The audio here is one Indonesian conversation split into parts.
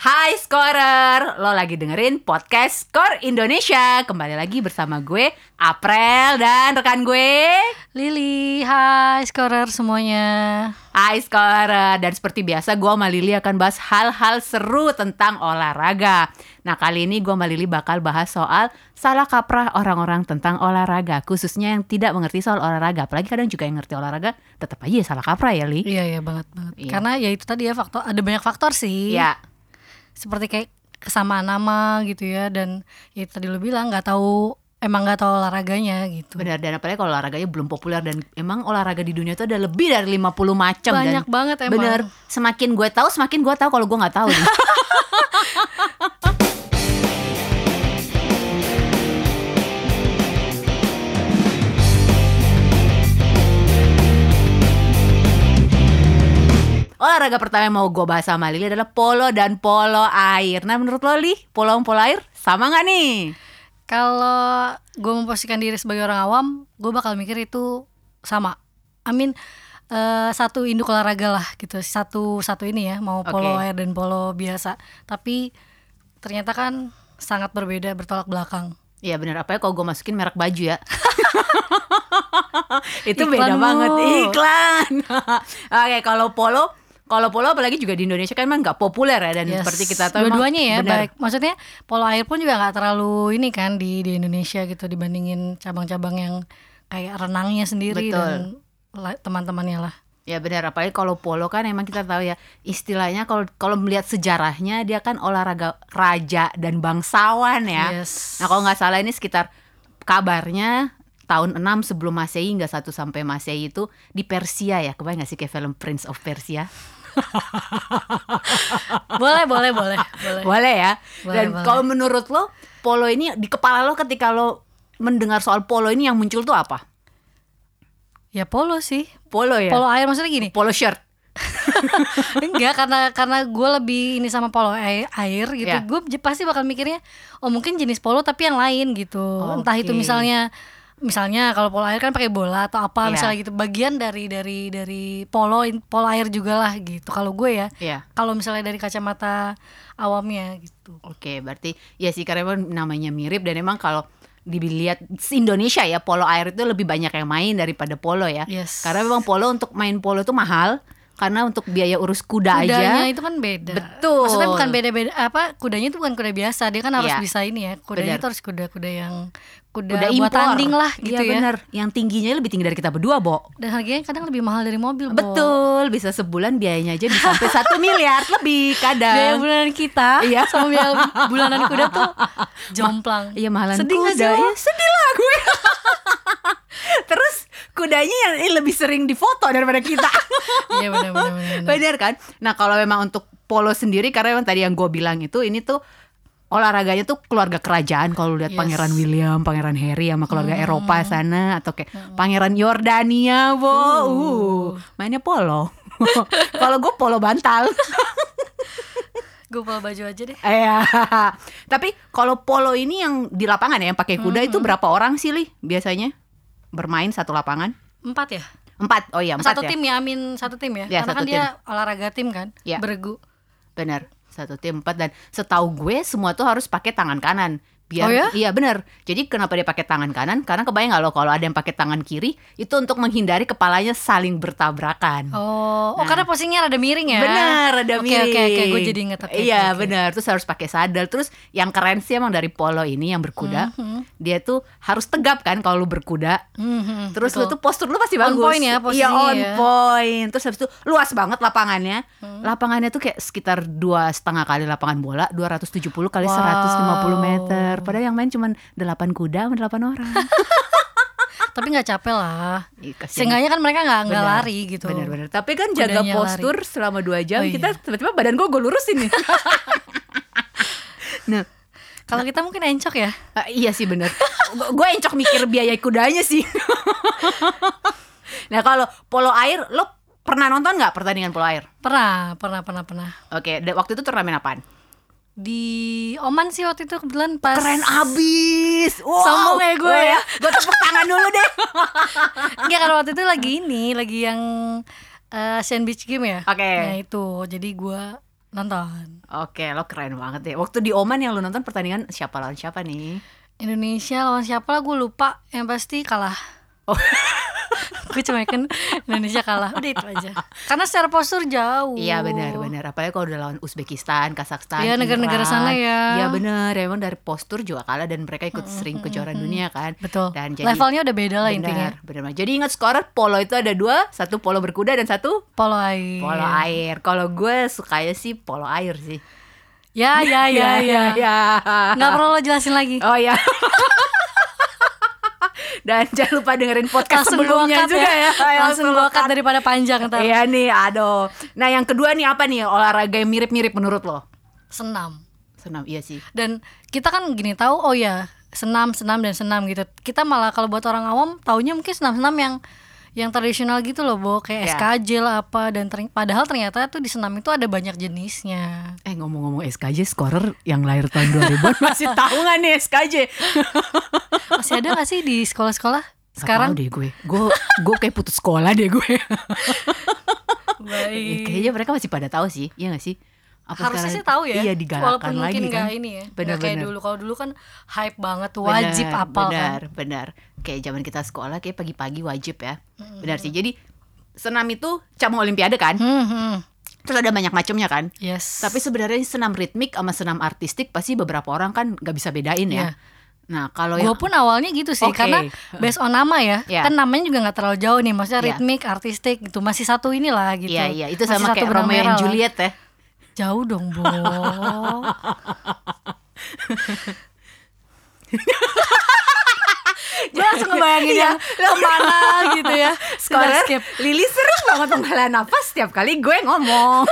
Hai Scorer, lo lagi dengerin podcast Skor Indonesia. Kembali lagi bersama gue, April dan rekan gue. Lili, hai scorer semuanya. Hai Scorer, dan seperti biasa gue sama Lili akan bahas hal-hal seru tentang olahraga. Nah kali ini gue sama Lili bakal bahas soal salah kaprah orang-orang tentang olahraga. Khususnya yang tidak mengerti soal olahraga. Apalagi kadang juga yang ngerti olahraga tetap aja salah kaprah ya Li? Iya, iya banget banget. Iya. Karena ya itu tadi ya faktor, ada banyak faktor sih. Ya, Seperti kayak kesamaan nama gitu ya Dan ya tadi lo bilang nggak tahu emang nggak tahu olahraganya gitu. Benar dan apalagi kalau olahraganya belum populer dan emang olahraga di dunia itu ada lebih dari 50 macam dan Banyak banget emang. Bener, semakin gue tahu semakin gue tahu kalau gue nggak tahu Olahraga pertama yang mau gue bahas sama Lili adalah polo dan polo air. Nah menurut lo Li, polo sama polo air sama nggak nih? Kalau gue memposisikan diri sebagai orang awam Gue bakal mikir itu sama Amin eh, satu induk olahraga lah gitu Satu satu ini ya Mau polo Oke. air dan polo biasa Tapi ternyata kan sangat berbeda bertolak belakang Iya bener, apa ya kalau gue masukin merek baju ya Itu Iklan beda mulu. banget Iklan Oke kalau polo Kalau polo apalagi juga di Indonesia kan emang nggak populer ya Dan Yes. seperti kita tahu dua-duanya ya bener. baik maksudnya polo air pun juga nggak terlalu ini kan di di Indonesia gitu dibandingin cabang-cabang yang kayak renangnya sendiri Betul. dan teman-temannya lah Ya benar, apalagi kalau polo kan emang kita tahu ya Istilahnya kalau kalau melihat sejarahnya Dia kan olahraga raja dan bangsawan ya yes Nah kalau nggak salah ini sekitar kabarnya tahun 6 sebelum Masehi hingga 1 sampai Masehi itu di Persia ya. Kebayang nggak sih kayak film Prince of Persia? Boleh boleh boleh boleh Boleh ya. Boleh, Dan kalau menurut lo polo ini di kepala lo ketika lo mendengar soal polo ini yang muncul tuh apa? ya polo sih Polo ya. polo air maksudnya gini Polo shirt. enggak karena karena gue lebih ini sama polo air, air gitu Ya. gue pasti bakal mikirnya oh mungkin jenis polo tapi yang lain gitu entah itu misalnya misalnya kalau polo air kan pakai bola atau apa Ya. misalnya gitu bagian dari dari dari polo polo air juga lah gitu kalau gue ya Iya. kalau misalnya dari kacamata awamnya gitu Oke, berarti ya sih karena namanya mirip dan emang kalau dilihat Indonesia ya polo air itu lebih banyak yang main daripada polo ya. Yes. Karena memang polo untuk main polo itu mahal karena untuk biaya urus kuda kudanya aja. itu kan beda Betul. maksudnya bukan beda-beda apa kudanya itu bukan kuda biasa dia kan harus Iya. bisa ini ya kudanya itu harus kuda-kuda yang kuda, Kuda buat tanding lah gitu Iya ya bener. Yang tingginya lebih tinggi dari kita berdua, Bo. dan harganya kadang lebih mahal dari mobil Bo. Betul, bisa sebulan biayanya aja bisa sampai satu miliar lebih biaya kadang. bulanan kita Iya. sama biaya bulanan kuda tuh jomplang Iya mahalan sedih kuda. Iya, sedih lah gue. Kudanya yang lebih sering difoto daripada kita. iya benar benar benar kan? Nah kalau memang untuk polo sendiri karena memang tadi yang gue bilang itu ini tuh olahraganya tuh keluarga kerajaan kalau lihat Yes. Pangeran William, Pangeran Harry sama keluarga Eropa sana atau kayak Pangeran Yordania, bo, uh, mainnya polo. kalau gue polo bantal. gue bawa baju aja deh Iya. Tapi kalau polo ini yang di lapangan ya yang pakai kuda itu berapa orang sih li biasanya bermain satu lapangan? empat ya Empat. Oh iya empat satu ya. tim ya amin satu tim ya, Ya, karena kan dia olahraga tim kan Ya. beregu Benar, satu tim empat dan setahu gue semua tuh harus pakai tangan kanan. Biar, Oh ya? Iya benar. Jadi kenapa dia pakai tangan kanan? Karena kebayang nggak lo kalau ada yang pakai tangan kiri itu untuk menghindari kepalanya saling bertabrakan. oh oh karena posisinya rada miring ya Benar, ada Oke, miring. oke, oke, gue jadi inget, oke, Iya, oke. benar. Terus harus pakai sadel. Terus yang keren sih emang dari polo ini yang berkuda, Mhm. dia tuh harus tegap kan kalau lu berkuda. Mhm, Terus lu betul. tuh postur lu pasti On bagus. point ya Iya posisinya on ya. point. Terus habis itu luas banget lapangannya. Hmm. Lapangannya tuh kayak sekitar dua setengah kali lapangan bola, 270 kali Wow. 150 meter. Padahal yang main cuma 8 kuda sama 8 orang. tapi nggak capek lah kasihan. seenggaknya kan mereka nggak nggak Benar. lari gitu Bener-bener. Tapi kan jaga Kudanya postur selama 2 jam, Oh, iya. kita tiba-tiba badan gue gue lurusin nih. nah, kalau kita mungkin encok ya Ah, iya sih bener Gue encok mikir biaya kudanya sih Nah kalau polo air Lo pernah nonton nggak pertandingan polo air? pernah pernah pernah pernah Oke waktu itu turnamen apaan? Di Oman sih waktu itu kebetulan pas Keren abis wow. Sombong ya gue ya. Gue tepuk tangan dulu deh Enggak karena waktu itu lagi ini lagi yang eh, Asian Beach Game ya Oke. nah itu jadi gue nonton Oke, lo keren banget ya. Waktu di Oman yang lo nonton pertandingan siapa lawan siapa nih? Indonesia lawan siapa lah gue lupa yang pasti kalah Oh. gue cuma kan Indonesia kalah udah itu aja karena secara postur jauh Iya benar benar. Apalagi kalau udah lawan Uzbekistan, Kazakhstan, Iya, negara-negara sana ya. Iya benar. Emang dari postur juga kalah dan mereka ikut sering kejuaraan dunia kan. betul Dan jadi levelnya udah beda lah intinya benar, benar. Jadi ingat skor polo itu ada dua, satu polo berkuda dan satu polo air polo air. Kalau gue sukanya sih polo air sih. ya ya ya ya ya. nggak perlu lo jelasin lagi Oh ya. Dan jangan lupa dengerin podcast langsung sebelumnya juga ya. ya langsung cut daripada panjang ntar Iya nih, aduh. Nah yang kedua nih apa nih olahraga yang mirip-mirip menurut lo? senam Senam, iya sih. dan kita kan gini tahu oh ya senam senam dan senam gitu kita malah kalau buat orang awam taunya mungkin senam senam yang yang tradisional gitu loh Bo kayak Ya. SKJ lah apa dan terny- padahal ternyata tuh di senam itu ada banyak jenisnya Eh ngomong-ngomong SKJ, scorer yang lahir tahun 2000 masih tahu nggak nih SKJ? masih ada gak sih di sekolah-sekolah sekarang deh gue, gue gue kayak putus sekolah deh gue. baik Kayaknya mereka masih pada tahu sih, iya gak sih? Apa harusnya sih tahu ya Iya digalakan walaupun lagi mungkin kan. ini ya Benar, Nggak kayak benar. dulu kalau dulu kan hype banget wajib Benar, apal kan benar, benar. Kayak zaman kita sekolah kayak pagi-pagi wajib ya. Benar sih. Jadi senam itu cabang olimpiade kan? Hmm, hmm. Terus ada banyak macamnya kan? yes Tapi sebenarnya senam ritmik sama senam artistik pasti beberapa orang kan nggak bisa bedain ya. Iya. Nah kalau gue yang pun awalnya gitu sih Oke. karena based on nama ya Iya. kan namanya juga nggak terlalu jauh nih maksudnya Iya. ritmik artistik gitu masih satu inilah gitu Iya iya itu Masih sama kayak Romeo and. Juliet ya. Jauh dong bo gue langsung ngebayangin Iya. ya ke mana gitu ya skip Lili sering banget menghela nafas setiap kali gue ngomong.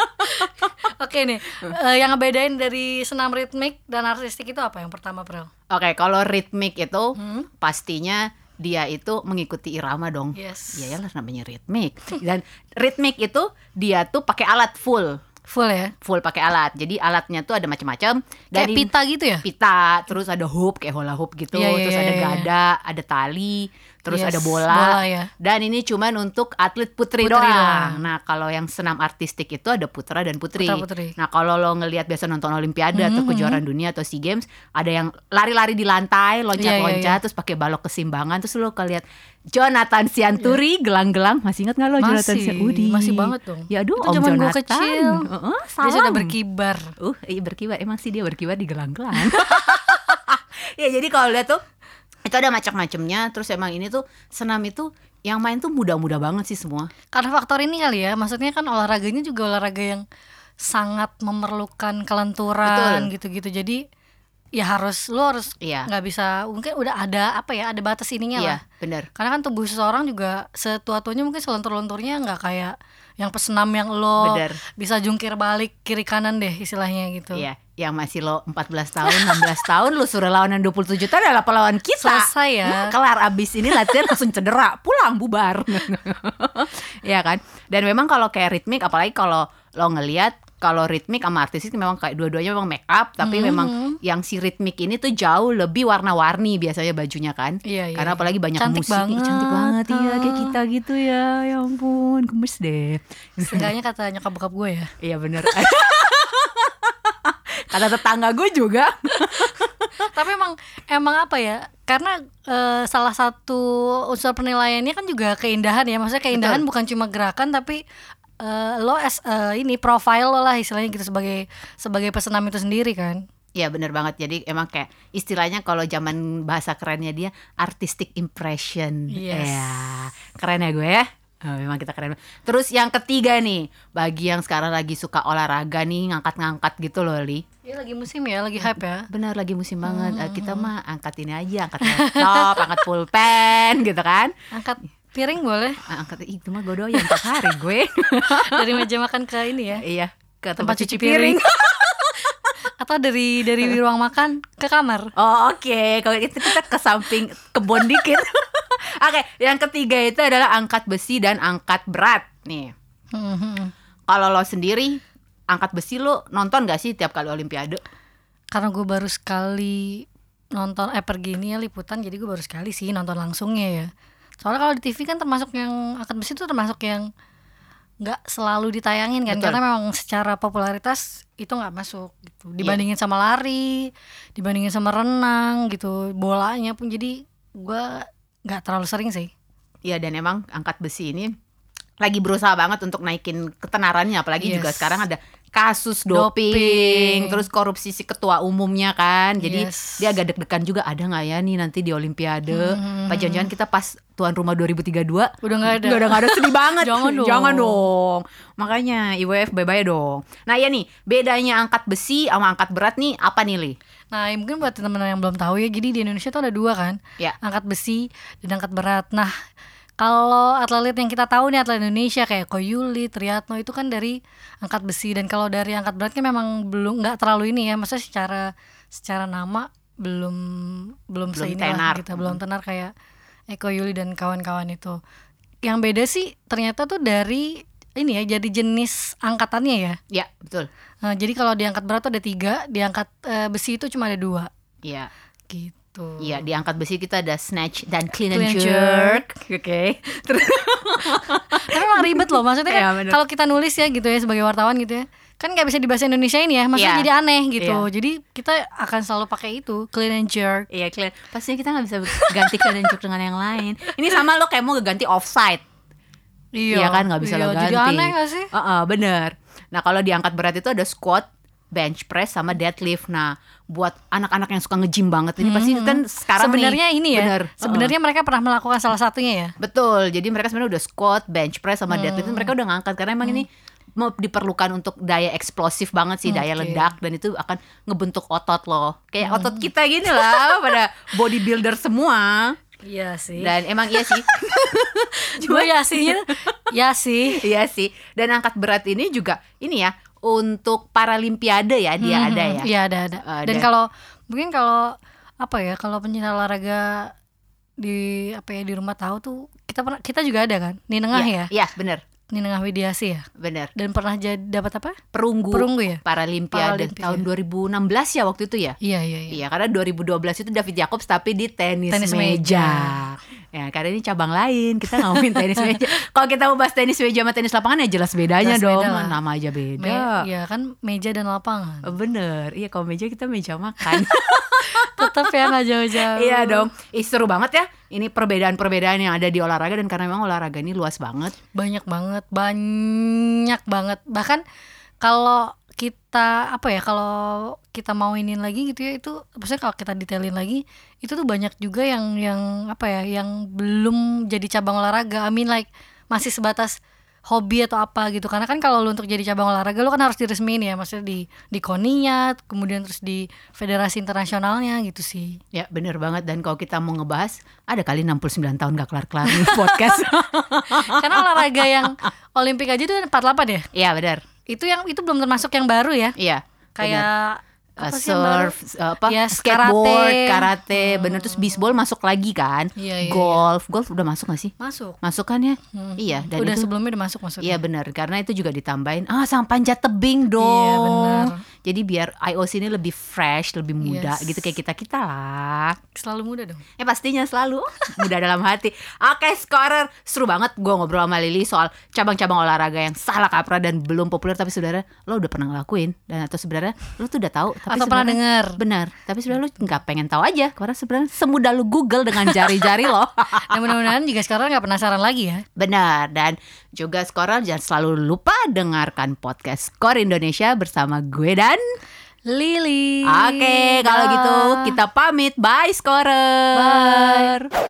oke nih eh, yang ngebedain dari senam ritmik dan artistik itu apa yang pertama Prel? Oke, kalau ritmik itu Hmm? pastinya dia itu mengikuti irama dong. Yes. Iya lah namanya ritmik. Dan ritmik itu dia tuh pakai alat full, full ya full pakai alat. Jadi alatnya tuh ada macam-macam. Kayak pita gitu ya pita, terus ada hoop kayak hula hoop gitu, Iya, iya, terus iya, ada iya. gada, ada tali, terus Yes, ada bola. bola ya. Dan ini cuman untuk atlet putri, Putri doang. doang. Nah, kalau yang senam artistik itu ada putra dan putri. Putra-putri. Nah, kalau lo ngelihat biasa nonton olimpiade atau Mhm, kejuaraan dunia atau SEA Games, ada yang lari-lari di lantai, loncat-loncat Iya, iya, iya. terus pakai balok kesimbangan, terus lo kelihat Jonathan Sianturi gelang-gelang, masih ingat nggak lo Jonathan Masih, Sianturi? masih banget dong. Ya aduh, Itu Om zaman Jonathan. kecil. Heeh, dia sudah berkibar Uh, iya berkibar. Emang sih dia berkibar di gelang-gelang. ya jadi kalau lihat tuh itu ada macam-macamnya. Terus emang ini tuh senam itu yang main tuh muda-muda banget sih semua. karena faktor ini kali ya maksudnya kan olahraganya juga olahraga yang sangat memerlukan kelenturan gitu-gitu jadi ya harus lo harus Iya. nggak bisa mungkin udah ada apa ya ada batas ininya lah Iya, bener. karena kan tubuh seseorang juga setua-tuanya mungkin selentur-lenturnya nggak kayak yang pesenam yang lo Bener. bisa jungkir balik kiri kanan deh istilahnya gitu Iya, yang masih lo 14 tahun, 16 tahun lo suruh lawan yang 27 tahun adalah pahlawan kita. Selesai ya. Hmm, kelar abis ini latihan langsung cedera, pulang bubar. Iya kan? Dan memang kalau kayak ritmik apalagi kalau lo ngelihat kalau ritmik sama artistik memang kayak dua-duanya memang make up tapi Hmm. memang yang si ritmik ini tuh jauh lebih warna-warni biasanya bajunya kan Iya, iya, karena iya. apalagi banyak Cantik musik Ih, cantik banget. banget iya kayak kita gitu ya ya ampun gemes deh Seenggaknya kata nyokap bokap gue ya iya bener kata tetangga gue juga tapi emang emang apa ya karena eh, salah satu unsur penilaiannya kan juga keindahan ya maksudnya keindahan Betul. bukan cuma gerakan tapi eh, lo as eh, ini profile lo lah istilahnya gitu sebagai sebagai pesenam itu sendiri kan Iya bener banget Jadi emang kayak istilahnya kalau zaman bahasa kerennya dia artistic impression. Yes. Ya, keren ya gue ya. Oh, memang kita keren. Terus yang ketiga nih, bagi yang sekarang lagi suka olahraga nih, ngangkat-ngangkat gitu loh, Li. Ini lagi musim ya lagi hype ya Benar lagi musim banget. Eh, kita mah angkat ini aja, angkat laptop, angkat pulpen gitu kan. angkat piring boleh Ah, Angkat itu mah gue doyan tiap hari gue. dari meja makan ke ini ya iya, ke tempat, Tempat cuci cuci piring. atau dari dari ruang makan ke kamar Oh oke, kalau itu kita ke samping kebun dikit. oke, yang ketiga itu adalah angkat besi dan angkat berat. Nih, kalau lo sendiri angkat besi lo nonton gak sih tiap kali olimpiade? karena gue baru sekali nonton eh pergi ini ya liputan jadi gue baru sekali sih nonton langsungnya ya soalnya kalau di TV kan termasuk yang angkat besi itu termasuk yang nggak selalu ditayangin kan Betul. karena memang secara popularitas itu nggak masuk gitu dibandingin sama lari dibandingin sama renang gitu bolanya pun jadi gua nggak terlalu sering sih Iya dan emang angkat besi ini lagi berusaha banget untuk naikin ketenarannya apalagi juga Yes. sekarang ada kasus doping, Doping. terus korupsi si ketua umumnya kan jadi Yes. dia agak deg-degan juga ada nggak ya nih nanti di olimpiade Hmm. apa jangan-jangan kita pas tuan rumah 2032 udah nggak ada ada, nggak ada sedih banget Jangan dong. Jangan dong Makanya IWF bye-bye dong Nah ya nih Bedanya angkat besi sama angkat berat nih Apa nih Li? Nah, ya mungkin buat teman-teman yang belum tahu ya, jadi di Indonesia tuh ada dua kan, Ya. angkat besi dan angkat berat. Nah, kalau atlet yang kita tahu nih atlet Indonesia kayak Koyuli, Triatno itu kan dari angkat besi dan kalau dari angkat berat kan memang belum nggak terlalu ini ya, maksudnya secara secara nama belum belum, Belum tenar. gitu, belum tenar kayak Eko Yuli dan kawan-kawan itu. Yang beda sih ternyata tuh dari ini ya, jadi jenis angkatannya ya. Ya betul Nah, jadi kalau diangkat berat tuh ada tiga, diangkat eh, besi itu cuma ada dua, Iya gitu. Iya di angkat besi kita ada snatch dan clean, Clean and jerk Oke Terus Tapi memang ribet loh, maksudnya kan Iya, bener. kalau kita nulis ya gitu ya sebagai wartawan gitu ya, kan nggak bisa di bahasa Indonesia ini ya, maksudnya Iya. jadi aneh gitu. Iya. Jadi kita akan selalu pakai itu, clean and jerk. Iya clean Pastinya kita nggak bisa ganti clean and jerk dengan yang lain Ini sama lo kayak mau ganti offside Iya kan nggak bisa Iya, lo ganti Jadi aneh gak sih? Heeh, bener Nah kalau diangkat berat itu ada squat bench press sama deadlift. Nah, buat anak-anak yang suka nge-gym banget ini pasti kan sekarang nih, Hmm. Sebenarnya ini ya, bener, sebenarnya mereka pernah melakukan salah satunya ya. Betul. Jadi mereka sebenarnya udah squat, bench press sama Hmm. deadlift mereka udah ngangkat karena emang ini mau diperlukan untuk daya eksplosif banget sih, daya Oke. ledak dan itu akan ngebentuk otot loh. Kayak Hmm. otot kita gini lah pada bodybuilder semua. Iya sih. Dan emang iya sih. Gue ya sih, ya sih. iya sih. Dan angkat berat ini juga ini ya untuk paralimpiade ya dia Mhm. ada ya. Iya ada ada. Ada. Dan kalau mungkin kalau apa ya kalau pencinta olahraga di apa ya di rumah tahu tuh kita pernah kita juga ada kan Ninengah Iya, ya Iya, bener. Ninengah Widiasi ya Bener. dan pernah jadi dapat apa Perunggu, perunggu ya Paralimpiade Paralimpiade. tahun 2016 ya waktu itu ya. iya iya iya Iya, karena 2012 itu David Jacobs tapi di tenis, Tenis meja. meja. Ya, karena ini cabang lain. Kita ngomongin tenis meja. Kalau kita mau bahas tenis meja sama tenis lapangan ya jelas bedanya Jelas dong. beda lah. Nama aja beda. Me- iya kan meja dan lapangan Bener, iya kalau meja kita meja makan. tetap ya nggak jauh-jauh iya dong, Ih, seru banget ya. Ini perbedaan-perbedaan yang ada di olahraga dan karena memang olahraga ini luas banget. banyak banget banyak banget bahkan kalau kita apa ya kalau kita mau inin lagi gitu ya itu maksudnya kalau kita detailin lagi itu tuh banyak juga yang yang apa ya yang belum jadi cabang olahraga I mean like masih sebatas hobi atau apa gitu. Karena kan kalau lu untuk jadi cabang olahraga lu kan harus diresmiin ya maksudnya di di KONIA kemudian terus di federasi internasionalnya gitu sih. Ya bener banget. Dan kalau kita mau ngebahas ada kali 69 tahun gak kelar-kelar nih podcast. karena olahraga yang olimpik aja tuh 48 ya? Iya bener, itu yang itu belum termasuk yang baru ya? Iya. kayak apa baru? surf, apa Yes, skateboard, karate. karate, bener terus bisbol masuk lagi kan, Iya, iya, golf, golf udah masuk gak sih? masuk Masuk kan ya? Hmm. Iya, dan udah itu sebelumnya udah masuk maksudnya Iya benar, karena itu juga ditambahin ah sama panjat tebing dong. Iya, benar. Jadi biar IOC ini lebih fresh, lebih muda Yes. gitu kayak kita kita lah. selalu muda dong Ya pastinya selalu muda dalam hati. Oke, scorer seru banget gue ngobrol sama Lili soal cabang-cabang olahraga yang salah kaprah dan belum populer tapi saudara lo udah pernah ngelakuin dan atau sebenarnya lo tuh udah tahu tapi Atau pernah dengar? Benar. Tapi sebenarnya lu nggak pengen tahu aja. Karena sebenarnya semudah lu Google dengan jari-jari lo. Dan mudah-mudahan juga sekarang nggak penasaran lagi ya. Benar. Dan juga sekarang jangan selalu lupa dengarkan podcast Skor Indonesia bersama gue dan Lily. Oke, kalau gitu kita pamit. Bye Skorer. Bye.